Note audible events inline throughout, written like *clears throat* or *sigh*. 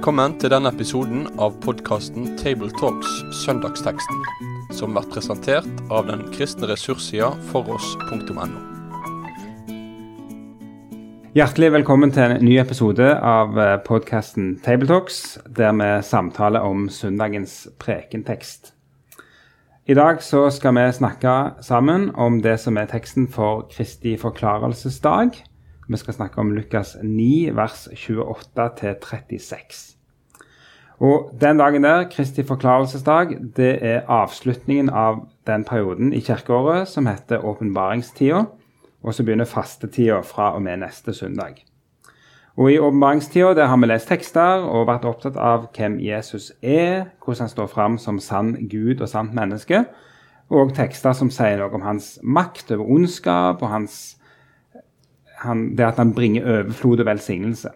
Velkommen til denne episoden av podkasten Tabletalks Søndagsteksten, som blir presentert av den kristne ressurssida foross.no. Hjertelig velkommen til en ny episode av podkasten Tabletalks, der vi samtaler om søndagens prekentekst. I dag så skal vi snakke sammen om det som er teksten for Kristi forklarelsesdag. Vi skal snakke om Lukas 9, vers 28-36. Og Den dagen der, Kristi forklarelsesdag, det er avslutningen av den perioden i kirkeåret som heter åpenbaringstida. Og så begynner fastetida fra og med neste søndag. Og I åpenbaringstida har vi lest tekster og vært opptatt av hvem Jesus er, hvordan han står fram som sann Gud og sant menneske, og tekster som sier noe om hans makt over ondskap og hans han, det at han bringer overflod og velsignelse.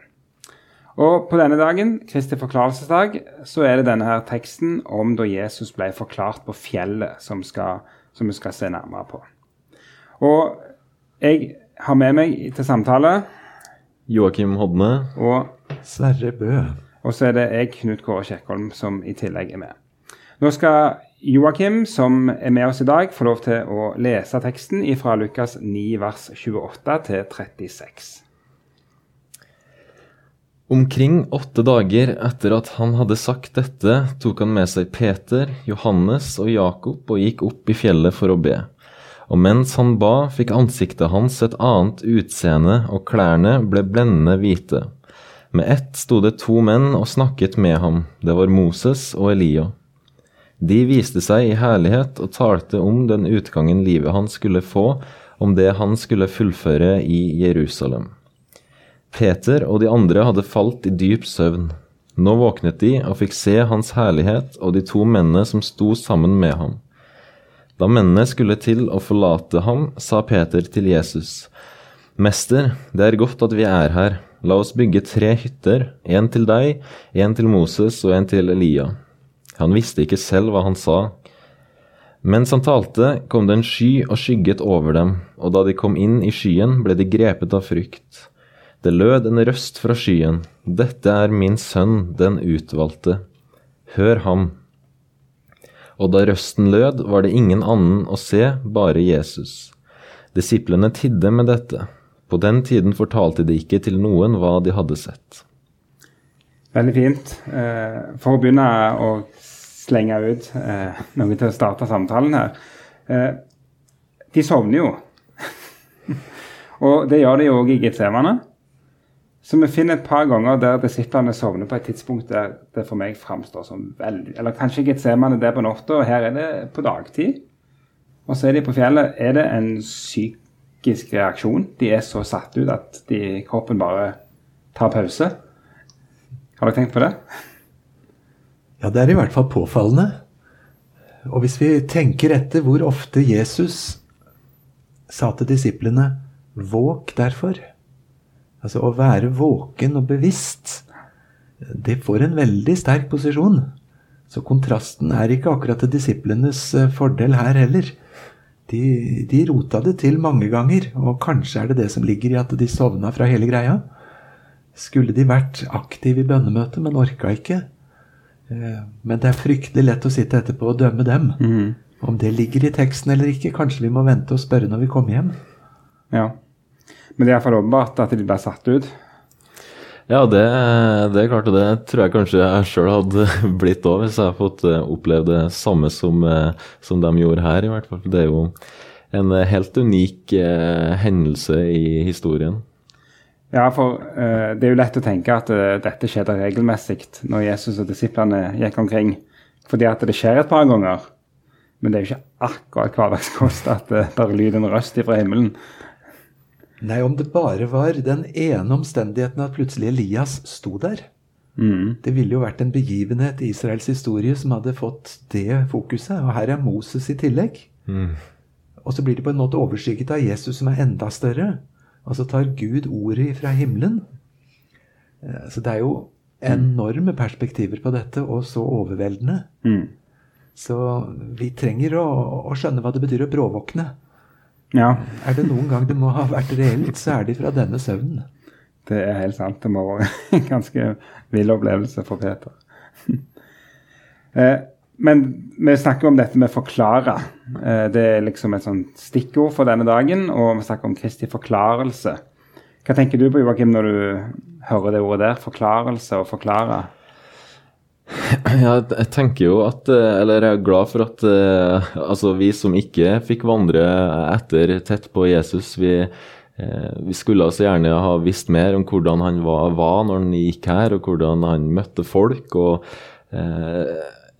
Og På denne dagen, Kristi forklarelsesdag, så er det denne her teksten om da Jesus ble forklart på fjellet, som, skal, som vi skal se nærmere på. Og jeg har med meg til samtale Joakim Hodne. Og Sverre Bø. Og så er det jeg, Knut Kåre Kjekkholm, som i tillegg er med. Nå skal Joakim, som er med oss i dag, få lov til å lese teksten fra Lukas 9, vers 28 til 36. Omkring åtte dager etter at han hadde sagt dette, tok han med seg Peter, Johannes og Jakob og gikk opp i fjellet for å be. Og mens han ba, fikk ansiktet hans et annet utseende, og klærne ble blendende hvite. Med ett sto det to menn og snakket med ham, det var Moses og Elia. De viste seg i herlighet og talte om den utgangen livet han skulle få, om det han skulle fullføre i Jerusalem. Peter og de andre hadde falt i dyp søvn. Nå våknet de og fikk se hans herlighet og de to mennene som sto sammen med ham. Da mennene skulle til å forlate ham, sa Peter til Jesus, Mester, det er godt at vi er her. La oss bygge tre hytter, en til deg, en til Moses og en til Elia. Han visste ikke selv hva han sa. Mens han talte, kom det en sky og skygget over dem, og da de kom inn i skyen, ble de grepet av frykt. Det lød en røst fra skyen, Dette er min sønn, den utvalgte. Hør ham. Og da røsten lød, var det ingen annen å se, bare Jesus. Disiplene tidde med dette. På den tiden fortalte de ikke til noen hva de hadde sett. Veldig fint. Eh, for å begynne å slenge ut eh, noe til å starte samtalen her. Eh, de sovner jo. *laughs* og det gjør de òg i Getsemane. Så vi finner et par ganger der disiplene sovner på et tidspunkt der det for meg framstår som veldig Eller kanskje Getsemane det er på natta, og her er det på dagtid. Og så er de på fjellet. Er det en psykisk reaksjon? De er så satt ut at de, kroppen bare tar pause? Har dere tenkt på det? Ja, det er i hvert fall påfallende. Og hvis vi tenker etter hvor ofte Jesus sa til disiplene 'våk derfor', altså å være våken og bevisst, det får en veldig sterk posisjon. Så kontrasten er ikke akkurat til disiplenes eh, fordel her heller. De, de, rota det til mange ganger, og kanskje er det det som ligger i at de sovna fra hele greia. Skulle de vært aktive i bønnemøtet, men orka ikke, Eh, men det er fryktelig lett å sitte etterpå og dømme dem. Mm. Om det ligger i teksten eller ikke, kanskje vi må vente og spørre når vi kommer hjem. Ja, Men det er iallfall åpenbart at de ble satt ut. Ja, det, det er klart, og det tror jeg kanskje jeg sjøl hadde *laughs* blitt òg, hvis jeg hadde fått eh, oppleve det samme som, eh, som, de gjorde her, i hvert fall. Det er jo en helt unik eh, hendelse i historien. Ja, for eh, det er jo lett å tenke at uh, dette skjedde regelmessig når Jesus og disiplene gikk omkring. Fordi at det skjer et par ganger. Men det er jo ikke akkurat hverdagskost at det bare lyder en røst fra himmelen. Nei, om det bare var den ene omstendigheten at plutselig Elias sto der. Mm. Det ville jo vært en begivenhet i Israels historie som hadde fått det fokuset. Og her er Moses i tillegg. Mm. Og så blir de på en måte overskygget av Jesus, som er enda større. Og så tar Gud ordet fra himmelen. Eh, så det er jo enorme perspektiver på dette, og så overveldende. Mm. Så vi trenger å, å, skjønne hva det betyr å bråvåkne. Ja. Er det noen gang det må ha vært reelt, så er det fra denne søvnen. Det er helt sant. Det må være en ganske vill opplevelse for Peter. Eh, men vi snakker om dette med forklare. Eh, det er liksom et sånt stikkord for denne dagen. Og vi snakker om Kristi forklarelse. Hva tenker du på, Joakim, når du hører det ordet der? Forklarelse og forklare? *laughs* Jeg tenker jo at Eller jeg er glad for at altså vi som ikke fikk vandre etter tett på Jesus, vi, vi skulle altså gjerne ha visst mer om hvordan han var, var når han gikk her, og hvordan han møtte folk. og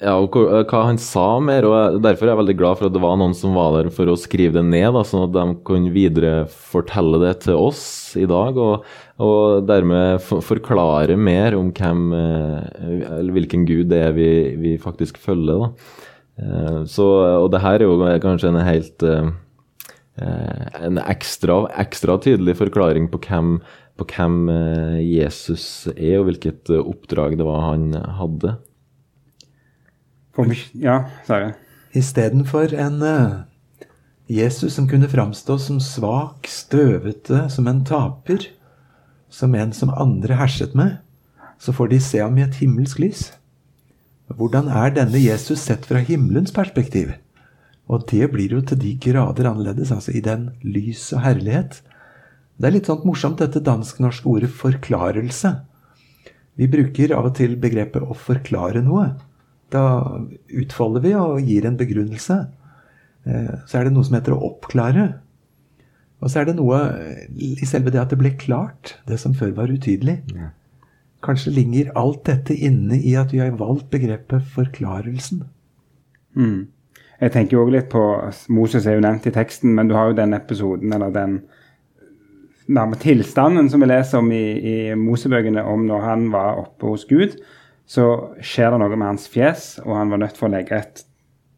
ja, og hva han sa mer. og Derfor er jeg veldig glad for at det var noen som var der for å skrive det ned, da, sånn at de kunne videre fortelle det til oss i dag. Og, og dermed forklare mer om hvem, eh, eller hvilken gud det er vi, vi faktisk følger. Da. Eh, så, og det her er jo kanskje en helt eh, en ekstra, ekstra tydelig forklaring på hvem, på hvem Jesus er, og hvilket oppdrag det var han hadde. Ja, Sverre? Istedenfor en uh, Jesus som kunne framstå som svak, støvete, som en taper, som en som andre herset med, så får de se ham i et himmelsk lys. Hvordan er denne Jesus sett fra himmelens perspektiv? Og det blir jo til de grader annerledes, altså i den lys og herlighet. Det er litt sånn morsomt dette dansk-norske ordet 'forklarelse'. Vi bruker av og til begrepet 'å forklare noe'. Da utfolder vi og gir en begrunnelse. Eh, så er det noe som heter å oppklare. Og så er det noe i selve det at det ble klart, det som før var utydelig. Kanskje ligger alt dette inne i at vi har valgt begrepet forklarelsen. Mm. Jeg tenker òg litt på Moses er jo nevnt i teksten, men du har jo den episoden, eller den nærme tilstanden som vi leser om i, i Mosebøkene, om når han var oppe hos Gud så skjer det noe med hans fjes, og han var nødt for å legge et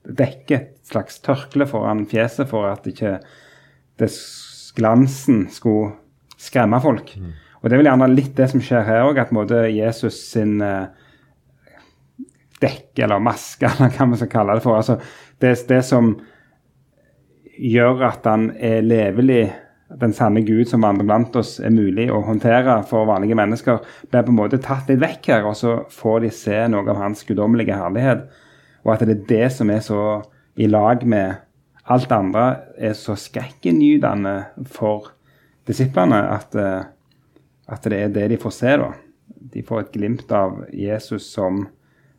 dekke, et slags tørkle foran fjeset, for at ikke glansen skulle skremme folk. Mm. Og det er vel gjerne litt det som skjer her òg, at måte Jesus sin uh, dekke, eller maske, *laughs* eller hva vi skal kalle det for, altså det, det som gjør at han er levelig den sanne Gud som vandrer blant oss, er mulig å håndtere for vanlige mennesker, blir på en måte tatt litt vekk her, og så får de se noe av hans guddommelige herlighet. Og at det er det som er så i lag med alt det andre, er så skrekkinngytende for disiplene at, eh, at, det er det de får se. da. De får et glimt av Jesus som,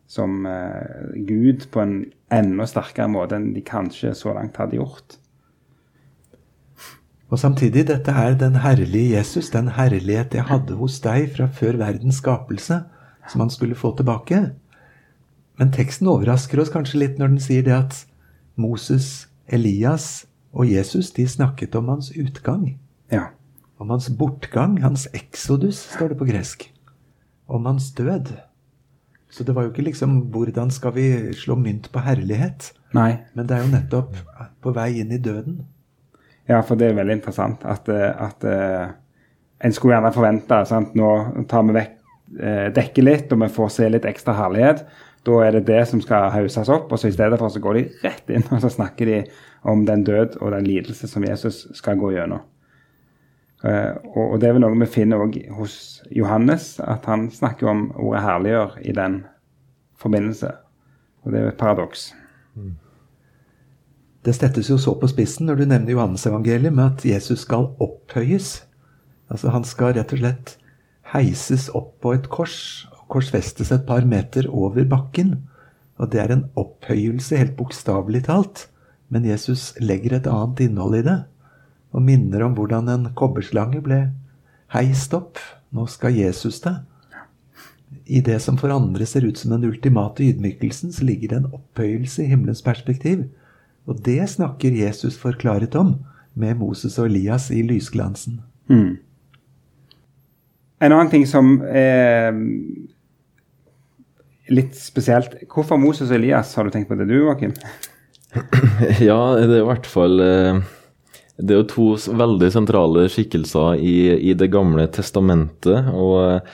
som uh, Gud på en enda sterkere måte enn de kanskje så langt hadde gjort. Og samtidig, dette er den herlige Jesus, den herlighet jeg hadde hos deg fra før verdens skapelse, som han skulle få tilbake. Men teksten overrasker oss kanskje litt når den sier det at Moses, Elias og Jesus de snakket om hans utgang. Ja. Om hans bortgang, hans exodus, står det på gresk. Om hans død. Så det var jo ikke liksom 'hvordan skal vi slå mynt på herlighet'? Nei. Men det er jo nettopp på vei inn i døden. Ja, for det er veldig interessant at, eh, at uh, en skulle gjerne forvente sant? Nå tar vi vekk uh, dekket litt, og vi får se litt ekstra herlighet. Da er det det som skal hauses opp, og så i stedet for så går de rett inn *laughs* og så snakker de om den død og den lidelse som Jesus skal gå gjennom. Og, det er vel noe vi finner òg hos Johannes, at han snakker om ordet 'herliggjør' i den forbindelse. Og det er jo et paradoks. Mm. Det settes jo så på spissen når du nevner Johannesevangeliet med at Jesus skal opphøyes. Altså Han skal rett og slett heises opp på et kors og korsfestes et par meter over bakken. Og det er en opphøyelse, helt bokstavelig talt. Men Jesus legger et annet innhold i det, og minner om hvordan en kobberslange ble heist opp. Nå skal Jesus det. I det som for andre ser ut som den ultimate ydmykelsen, så ligger det en opphøyelse i himmelens perspektiv. Og det snakker Jesus forklaret om med Moses og Elias i lysglansen. Mm. En annen ting som er litt spesielt Hvorfor Moses og Elias? Har du tenkt på det du, Joakim? *clears throat* Ja, det er i hvert fall eh, Det er jo to veldig sentrale skikkelser i, i Det gamle testamentet. og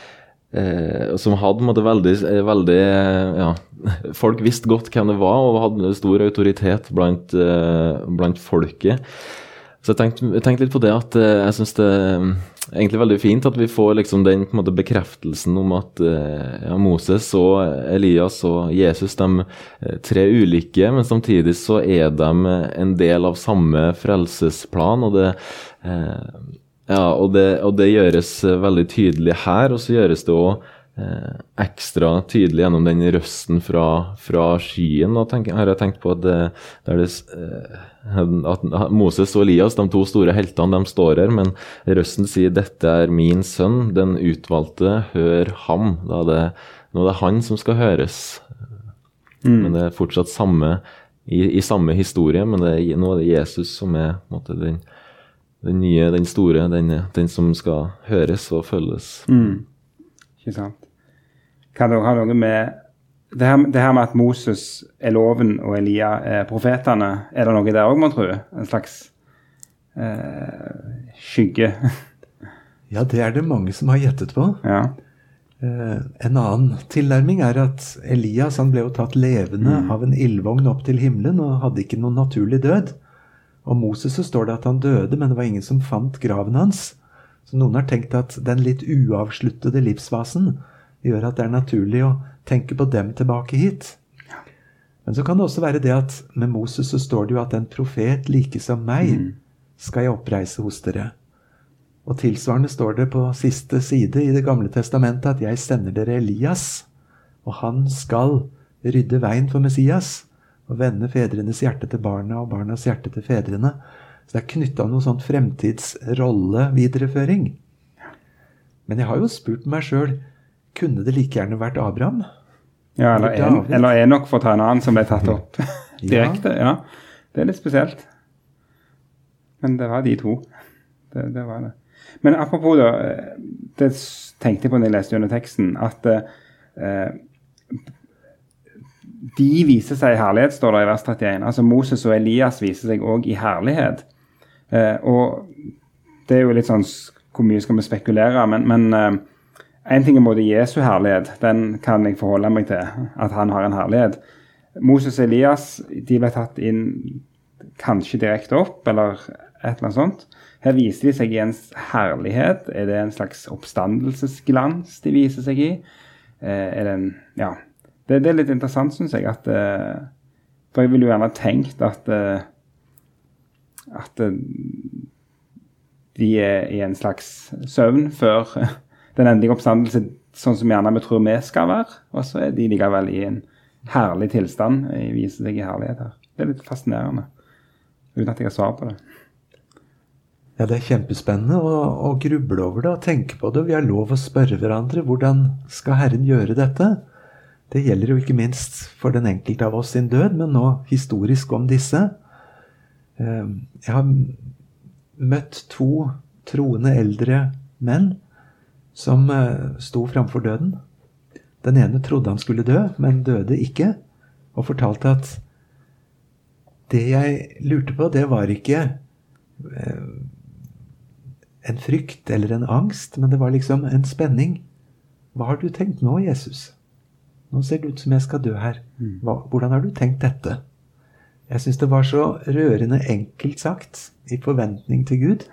Eh, som hadde måtte, veldig, eh, veldig ja, *laughs* Folk visste godt hvem det var, og hadde stor autoritet blant, eh, blant folket. Så jeg tenkte, jeg litt på det at eh, jeg syns det egentlig veldig fint at vi får liksom den måte, bekreftelsen om at eh, ja, Moses og Elias og Jesus de eh, tre ulike, men samtidig så er de en del av samme frelsesplan. og det eh, ja, og det, og det, gjøres veldig tydelig her, og så gjøres det òg eh, ekstra tydelig gjennom den røsten fra, fra skyen. Og tenk, har jeg tenkt på at, det, det, eh, at Moses og Elias, de to store heltene, de står her, men røsten sier 'Dette er min sønn, den utvalgte, hør ham'. Da er det, nå er det han som skal høres. Mm. Men det er fortsatt samme i, i, samme historie, men det, nå er det Jesus som er måte, den den nye, den store, den, den som skal høres og følges. Mm. Ikke sant. Kan det ha noe med det her, det her, med at Moses er loven og Elia er profetene, er det noe der òg, mon tro? En slags eh, skygge? *laughs* ja, det er det mange som har gjettet på. Ja. Eh, en annen tilnærming er at Elias han ble jo tatt levende mm. av en ildvogn opp til himmelen og hadde ikke noen naturlig død. Om Moses så står det at han døde, men det var ingen som fant graven hans. Så noen har tenkt at den litt uavsluttede livsfasen gjør at det er naturlig å tenke på dem tilbake hit. Men så kan det også være det at med Moses så står det jo at en profet like som meg mm. skal jeg oppreise hos dere. Og tilsvarende står det på siste side i Det gamle testamentet at jeg sender dere Elias, og han skal rydde veien for Messias og vende fedrenes hjerte til barna og barnas hjerte til fedrene. Så det er knytta noe sånn fremtidsrollevidereføring. Men jeg har jo spurt meg sjøl kunne det like gjerne vært Abraham? Ja, eller, en, eller Enok, for å ta en annen, som ble tatt opp *laughs* direkte. Ja. ja. Det er litt spesielt. Men det var de to. Det, det var det. Men apropos, da. Eh, det tenkte jeg på når jeg leste under teksten, at eh, de viser seg i herlighet, står det i vers 31. Altså Moses og Elias viser seg òg i herlighet. Eh, og det er jo litt sånn Hvor mye skal vi spekulere? Men, men eh, en ting er både Jesu herlighet, den kan jeg forholde meg til. At han har en herlighet. Moses og Elias de ble tatt inn kanskje direkte opp, eller et eller annet sånt. Her viser de seg i en herlighet. Er det en slags oppstandelsesglans de viser seg i? Eh, er det en Ja det, det, er litt interessant, syns jeg. at uh, For jeg ville jo gjerne tenkt at uh, at uh, de er i en slags søvn før *laughs* den endelige oppstandelse, sånn som gjerne vi tror vi skal være. Og så er de likevel i en herlig tilstand. Viser seg i herlighet her. Det er litt fascinerende. Uten at jeg har svar på det. Ja, Det er kjempespennende å, å gruble over det og tenke på det. Vi har lov å spørre hverandre hvordan skal Herren gjøre dette? Det gjelder jo ikke minst for den enkelte av oss sin død, men nå historisk om disse. Ehm, jeg har møtt to troende eldre menn som eh, sto framfor døden. Den ene trodde han skulle dø, men døde ikke, og fortalte at det jeg lurte på, det var ikke eh, en frykt eller en angst, men det var liksom en spenning. Hva har du tenkt nå, Jesus? Nå ser det ut som jeg skal dø her. Mm. Hva, hvordan har du tenkt dette? Jeg syns det var så rørende enkelt sagt, i forventning til Gud.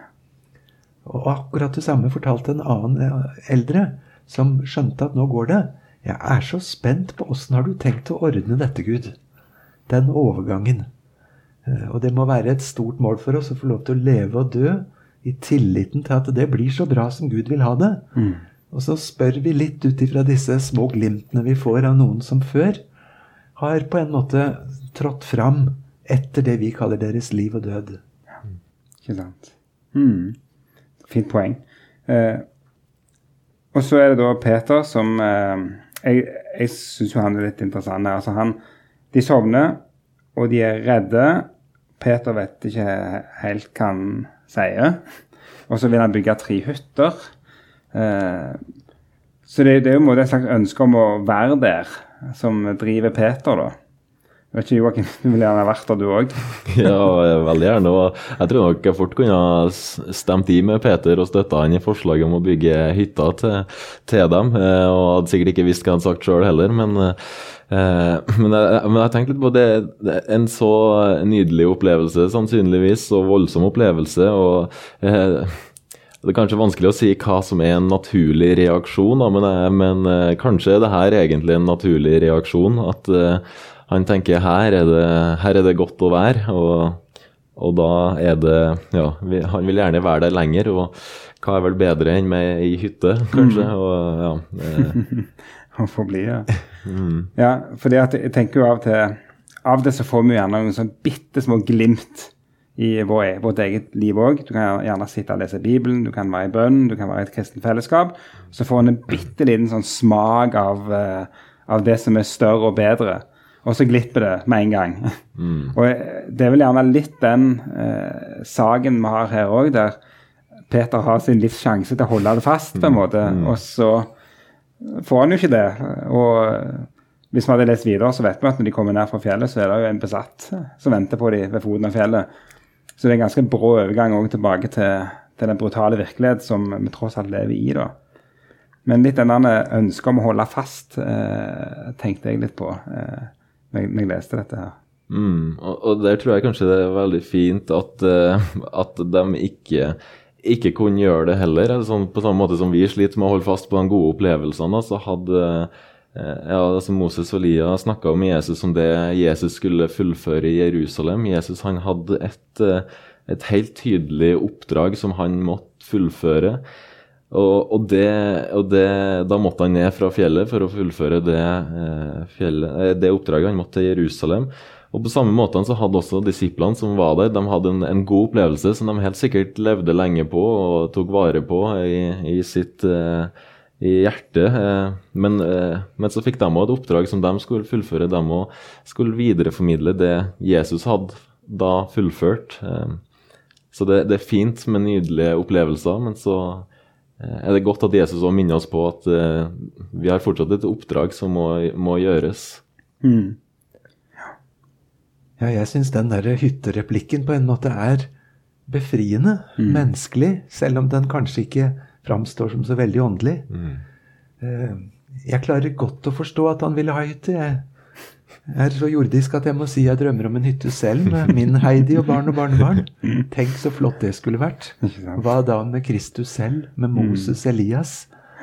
Og akkurat det samme fortalte en annen eh, eldre, som skjønte at nå går det. Jeg er så spent på åssen har du tenkt å ordne dette, Gud? Den overgangen. Eh, og det må være et stort mål for oss å få lov til å leve og dø i tilliten til at det blir så bra som Gud vil ha det. Mm. Og så spør vi litt ut ifra disse små glimtene vi får av noen som før har på en måte trådt fram etter det vi kaller deres liv og død. Ja, ikke sant. Mm. Fint poeng. Eh, og så er det da Peter som eh, Jeg, jeg syns jo han er litt interessant. Altså han, de sovner, og de er redde. Peter vet ikke helt hva han sier. Og så vil han bygge tre hytter. Eh, så det, det, er jo et slags ønske om å være der som driver Peter, da. Jeg vet ikke, Joakim, du ville gjerne vært der, du òg? *laughs* ja, veldig gjerne. og Jeg tror nok jeg fort kunne ha stemt i med Peter og støtta han i forslaget om å bygge hytta til, til dem. Eh, og hadde sikkert ikke visst hva han hadde sagt sjøl heller, men, eh, *laughs* men, jeg, men jeg tenkte litt på det. en så nydelig opplevelse, sannsynligvis, og voldsom opplevelse. og det er kanskje vanskelig å si hva som er en naturlig reaksjon, da, men, eh, men uh, kanskje er det her egentlig en naturlig reaksjon. At uh, han tenker her er, det, her er det godt å være, og, og da er det Ja, vi, han vil gjerne være der lenger, og hva er vel bedre enn med ei hytte, *laughs* kanskje? Mm. Og, ja, *laughs* Han får bli, ja. *laughs* Mm. ja. fordi at jeg tenker jo av og til Av det så får vi gjerne noen sånn bitte små glimt i vår, vårt eget liv òg. Du kan gjerne sitte og lese Bibelen, du kan være i bønn, du kan være i et kristent fellesskap. Så får en en bitte liten sånn smak av, uh, av, det som er større og bedre. Og så glipper det med en gang. Mm. og det er vel gjerne litt den eh, saken vi har her òg, der Peter har sin livs sjanse til å holde det fast, på en mm. måte. Mm. Og så får han jo ikke det. Og hvis vi hadde lest videre, så vet vi at når de kommer ned fra fjellet, så er det jo en besatt som venter på dem ved foten av fjellet. Så det er en ganske brå overgang også tilbake til, til, den brutale virkelighet som vi tross alt lever i. da. Men litt den ønsket om å holde fast eh, tenkte jeg litt på eh, når, jeg, leste dette her. Mm, og, og, der tror jeg kanskje det er veldig fint at, uh, at de ikke, ikke kunne gjøre det heller. Sånn, på samme måte som vi sliter med å holde fast på de gode opplevelsene, så hadde uh, ja, altså Moses og Lia snakka om Jesus som det Jesus skulle fullføre i Jerusalem. Jesus han hadde et, eh, et helt tydelig oppdrag som han måtte fullføre. Og, og, det, og det, da måtte han ned fra fjellet for å fullføre det, eh, fjellet, det oppdraget. Han måtte til Jerusalem. Og På samme måte så hadde også disiplene som var der, de hadde en, en, god opplevelse som de helt sikkert levde lenge på og tok vare på i, i sitt eh, i hjertet. Eh, men, eh, men, så fikk de òg et oppdrag som de skulle fullføre. De òg skulle videreformidle det Jesus hadde da fullført. Eh, så det, det, er fint med nydelige opplevelser, men så er det godt at Jesus òg minner oss på at vi har fortsatt et oppdrag som må, må gjøres. Mm. Ja, jeg syns den der hyttereplikken på en måte er befriende, mm. menneskelig, selv om den kanskje ikke framstår som så veldig åndelig. Mm. Eh, jeg klarer godt å forstå at han ville ha hytte. Jeg er så jordisk at jeg må si jeg drømmer om en hytte selv med min Heidi og barn og barnebarn. Tenk så flott det skulle vært. Hva da med Kristus selv, med mm. Moses Elias?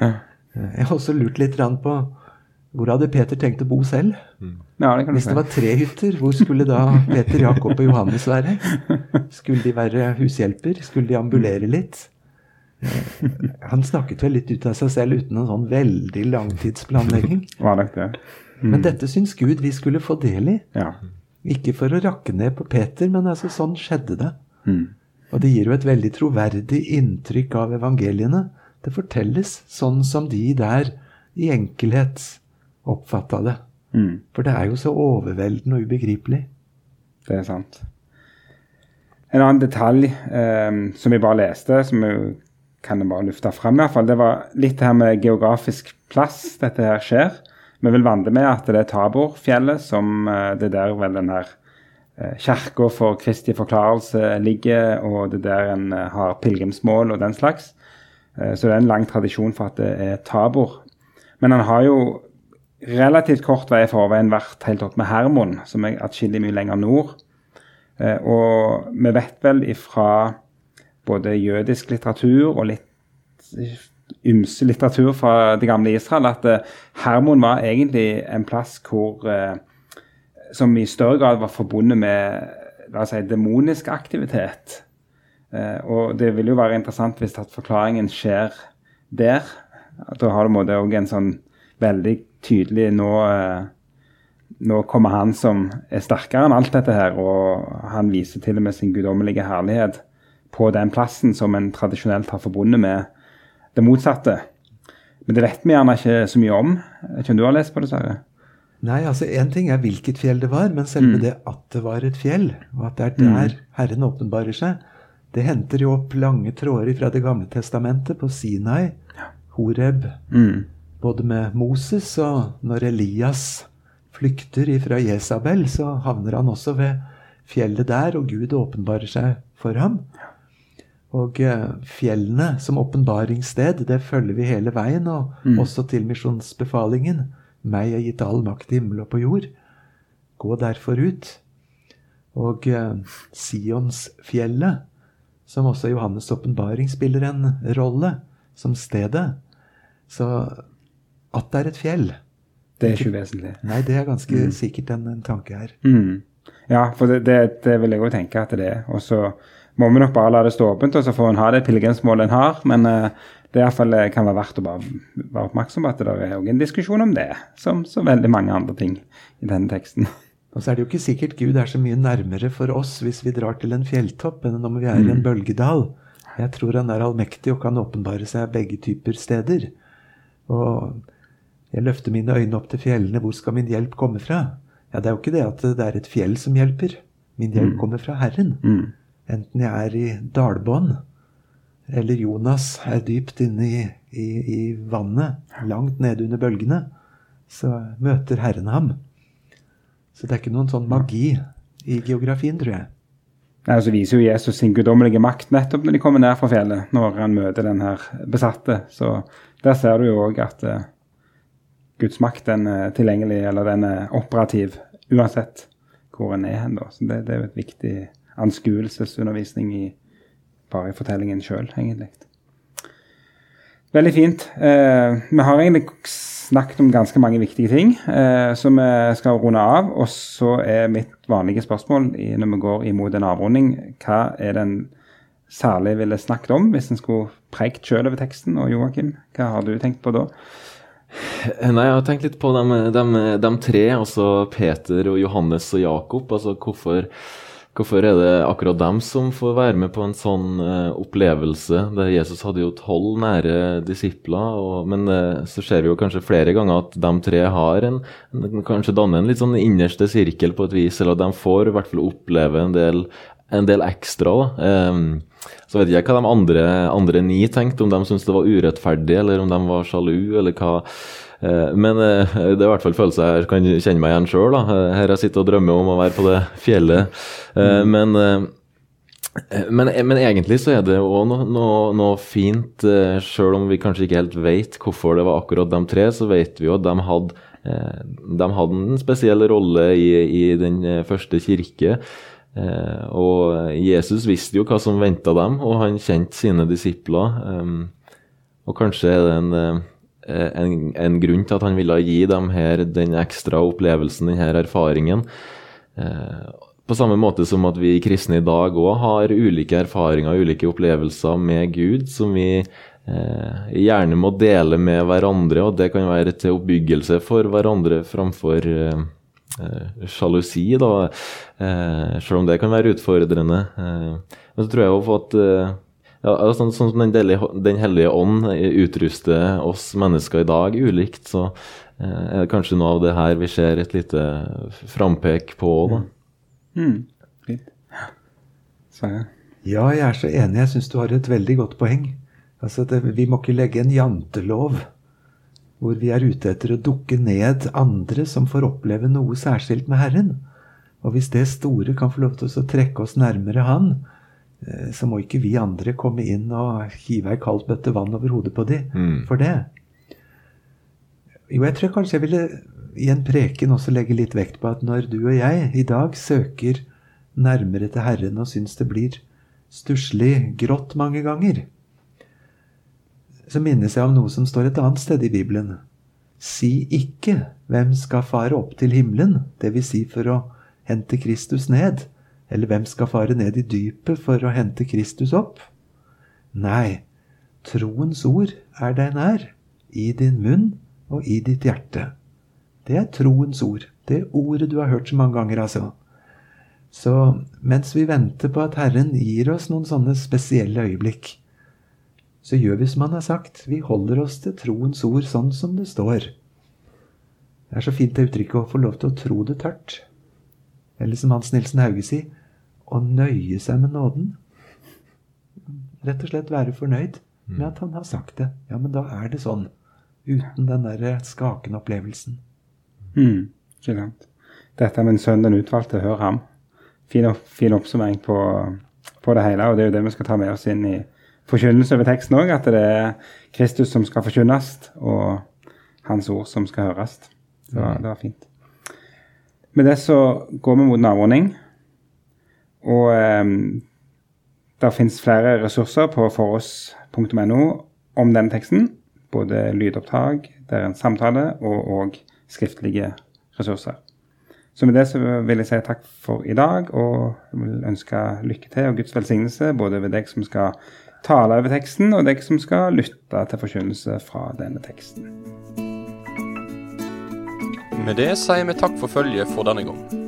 Eh, jeg har også lurt litt på hvor hadde Peter tenkt å bo selv? Mm. Ja, det Hvis det var tre hytter, hvor skulle da Peter, Jakob og Johannes være? Skulle de være hushjelper? Skulle de ambulere litt? Han snakket vel litt ut av seg selv uten en sånn veldig langtidsplanlegging. *laughs* Var det det? Mm. Men dette syns Gud vi skulle få del i. Ja. Ikke for å rakke ned på Peter, men altså sånn skjedde det. Mm. Og det gir jo et veldig troverdig inntrykk av evangeliene. Det fortelles sånn som de der i enkelhet oppfatta det. Mm. For det er jo så overveldende og ubegripelig. Det er sant. En annen detalj eh, som vi bare leste, som vi kan jeg bare lufte fram. i hvert fall. Det var litt her med geografisk plass dette her skjer. Vi vil vandre med at det er Taborfjellet, som eh, det der vel den her eh, kirka for Kristi forklarelse ligger, og det der en eh, har pilegrimsmål og den slags. Så det er en lang tradisjon for at det er Tabor. Men han har jo relativt kort vei i forveien vært helt opp med Hermon, som er atskillig mye lenger nord. Og vi vet vel ifra både jødisk litteratur og litt ymse litteratur fra det gamle Israel at uh, Hermon var egentlig en plass hvor uh, som i større grad var forbundet med la oss si, demonisk aktivitet. Uh, og det vil jo være interessant hvis at forklaringen skjer der. Da har du òg en sånn veldig tydelig nå nå kommer han som er sterkere enn alt dette her, og han viser til og med sin guddommelige herlighet på den plassen som en tradisjonelt har forbundet med det motsatte. Men det vet vi gjerne ikke så mye om. Ikke om du har lest på det, Sverre? Nei, altså Én ting er hvilket fjell det var, men selve mm. det at det var et fjell, og at det er der mm. Herren åpenbarer seg, det henter jo opp lange tråder fra Det gamle testamentet, på Sinai, Horeb, mm. både med Moses og når Elias flykter ifra Jesabel, så havner han også ved fjellet der, og Gud åpenbarer seg for ham. Og eh, fjellene som åpenbaringssted, det følger vi hele veien, og mm. også til misjonsbefalingen. Meg er gitt all makt i himmel og på jord. Gå derfor ut. Og eh, Sionsfjellet, som også Johannes' åpenbaring spiller en rolle, som stedet. Så at det er et fjell Det er ikke uvesentlig. Nei, det er ganske sikkert en, en tanke her. Mm. Ja, for det, det, det vil jeg òg tenke at det er. Og så må vi nok bare la det stå åpent, og så får en ha det pilegrimsmålet en har. Men eh, det i hvert fall eh, kan være verdt å bare være oppmerksom på at det er også en diskusjon om det, som så veldig mange andre ting i denne teksten. *laughs* Og så er det jo ikke sikkert Gud er så mye nærmere for oss hvis vi drar til en fjelltopp, enn om vi er i en bølgedal. Jeg tror han er allmektig og kan åpenbare seg begge typer steder. Og jeg løfter mine øyne opp til fjellene. Hvor skal min hjelp komme fra? Ja, Det er jo ikke det at det er et fjell som hjelper. Min hjelp kommer fra Herren. Enten jeg er i dalbånd, eller Jonas er dypt inne i, i, i vannet, langt nede under bølgene, så møter Herren ham. Så det er ikke noen sånn magi i geografien, tror jeg. Nei, Så viser jo Jesus sin guddommelige makt nettopp når de kommer ned fra fjellet, når han møter den her besatte. Så der ser du jo òg at uh, Guds makt den er tilgjengelig, eller den er operativ uansett hvor en er hen. da. Så det, det er jo et viktig anskuelsesundervisning i, bare i fortellingen sjøl, egentlig. Veldig fint. Eh, vi har egentlig snakket om ganske mange viktige ting, eh, så vi skal runde av. Og så er mitt vanlige spørsmål i, når vi går imot en avrunding, hva er den særlig ville snakket om hvis en skulle preikt sjøl over teksten? Og Joakim, hva har du tenkt på da? Nei, jeg har tenkt litt på de, de, de tre, altså Peter og Johannes og Jakob. Altså hvorfor, hvorfor er det akkurat dem som får være med på en sånn eh, opplevelse? Der Jesus hadde jo tolv nære disipler, og, men eh, så ser vi jo kanskje flere ganger at de tre har en, en kanskje danner en litt sånn innerste sirkel på et vis, eller at de får i hvert fall oppleve en del, en del ekstra. da. Ehm, så vet jeg hva de andre, andre ni tenkte, om de syntes det var urettferdig, eller om de var sjalu, eller hva. Eh, Men eh, *laughs* det er i hvert fall følelser jeg kan kjenne meg igjen sjøl. Her jeg sitter og drømmer om å være på det fjellet. Eh, Men, eh, men, men egentlig så er det òg noe, noe, noe fint, eh, sjøl om vi kanskje ikke helt vet hvorfor det var akkurat de tre, så vet vi jo at de hadde, eh, de hadde en spesiell rolle i, i den eh, første kirke. Eh, og Jesus visste jo hva som venta dem, og han kjente sine disipler. eh, og kanskje er det en, eh, en, en grunn til at han ville gi dem her den ekstra opplevelsen, den her erfaringen. Eh, på samme måte som at vi kristne i dag òg har ulike erfaringer, ulike opplevelser med Gud, som vi eh, gjerne må dele med hverandre, og det kan være til oppbyggelse for hverandre framfor eh, eh, sjalusi, da. Eh, selv om det kan være utfordrende. Eh, men så tror jeg også at eh, ja, altså, sånn, sånn som den, delige, den hellige ånd utruster oss mennesker i dag ulikt, så eh, er det kanskje noe av det her vi ser et lite frampek på. Da. Mm. Fint. Ja. Ja, jeg er så enig. Jeg syns du har et veldig godt poeng. Altså, det, Vi må ikke legge en jantelov hvor vi er ute etter å dukke ned andre som får oppleve noe særskilt med Herren. Og hvis det store kan få lov til å trekke oss nærmere Han, eh, så må ikke vi andre komme inn og hive ei kald bøtte vann over hodet på de Mm. for det. Jo, jeg tror kanskje jeg ville i en preken også legge litt vekt på at når du og jeg i dag søker nærmere til Herren og syns det blir stusslig grått mange ganger, så minnes jeg om noe som står et annet sted i Bibelen. Si ikke 'Hvem skal fare opp til himmelen?' dvs. Si for å hente Kristus ned. Eller 'Hvem skal fare ned i dypet for å hente Kristus opp?' Nei, troens ord er deg nær, i din munn og i ditt hjerte. Det er troens ord. Det ordet du har hørt så mange ganger, altså. Så mens vi venter på at Herren gir oss noen sånne spesielle øyeblikk, så gjør vi som han har sagt. Vi holder oss til troens ord sånn som det står. Det er så fint det uttrykket å få lov til å tro det tørt. Eller som Hans Nilsen Hauge sier, å nøye seg med nåden. Rett og slett være fornøyd med at han har sagt det. Ja, men da er det sånn. Uten den der skakende opplevelsen. Mm. Ikke sant. Dette med en sønn den utvalgte, hør ham. Fin, opp, fin oppsummering på, på det hele, og det er jo det vi skal ta med oss inn i forkynnelse over teksten òg, at det er Kristus som skal forkynnes, og hans ord som skal høres. Det var, det var fint. Med det så går vi mot en avrunding. Og um, Det fins flere ressurser på foross.no om denne teksten. Både lydopptak, det en samtale, og og skriftlige ressurser. Så med det så vil jeg si takk for i dag, og vil ønske lykke til og Guds velsignelse både ved deg som skal tale over teksten, og deg som skal lytte til forkynnelse fra denne teksten. Med det sier vi takk for følget for denne gang.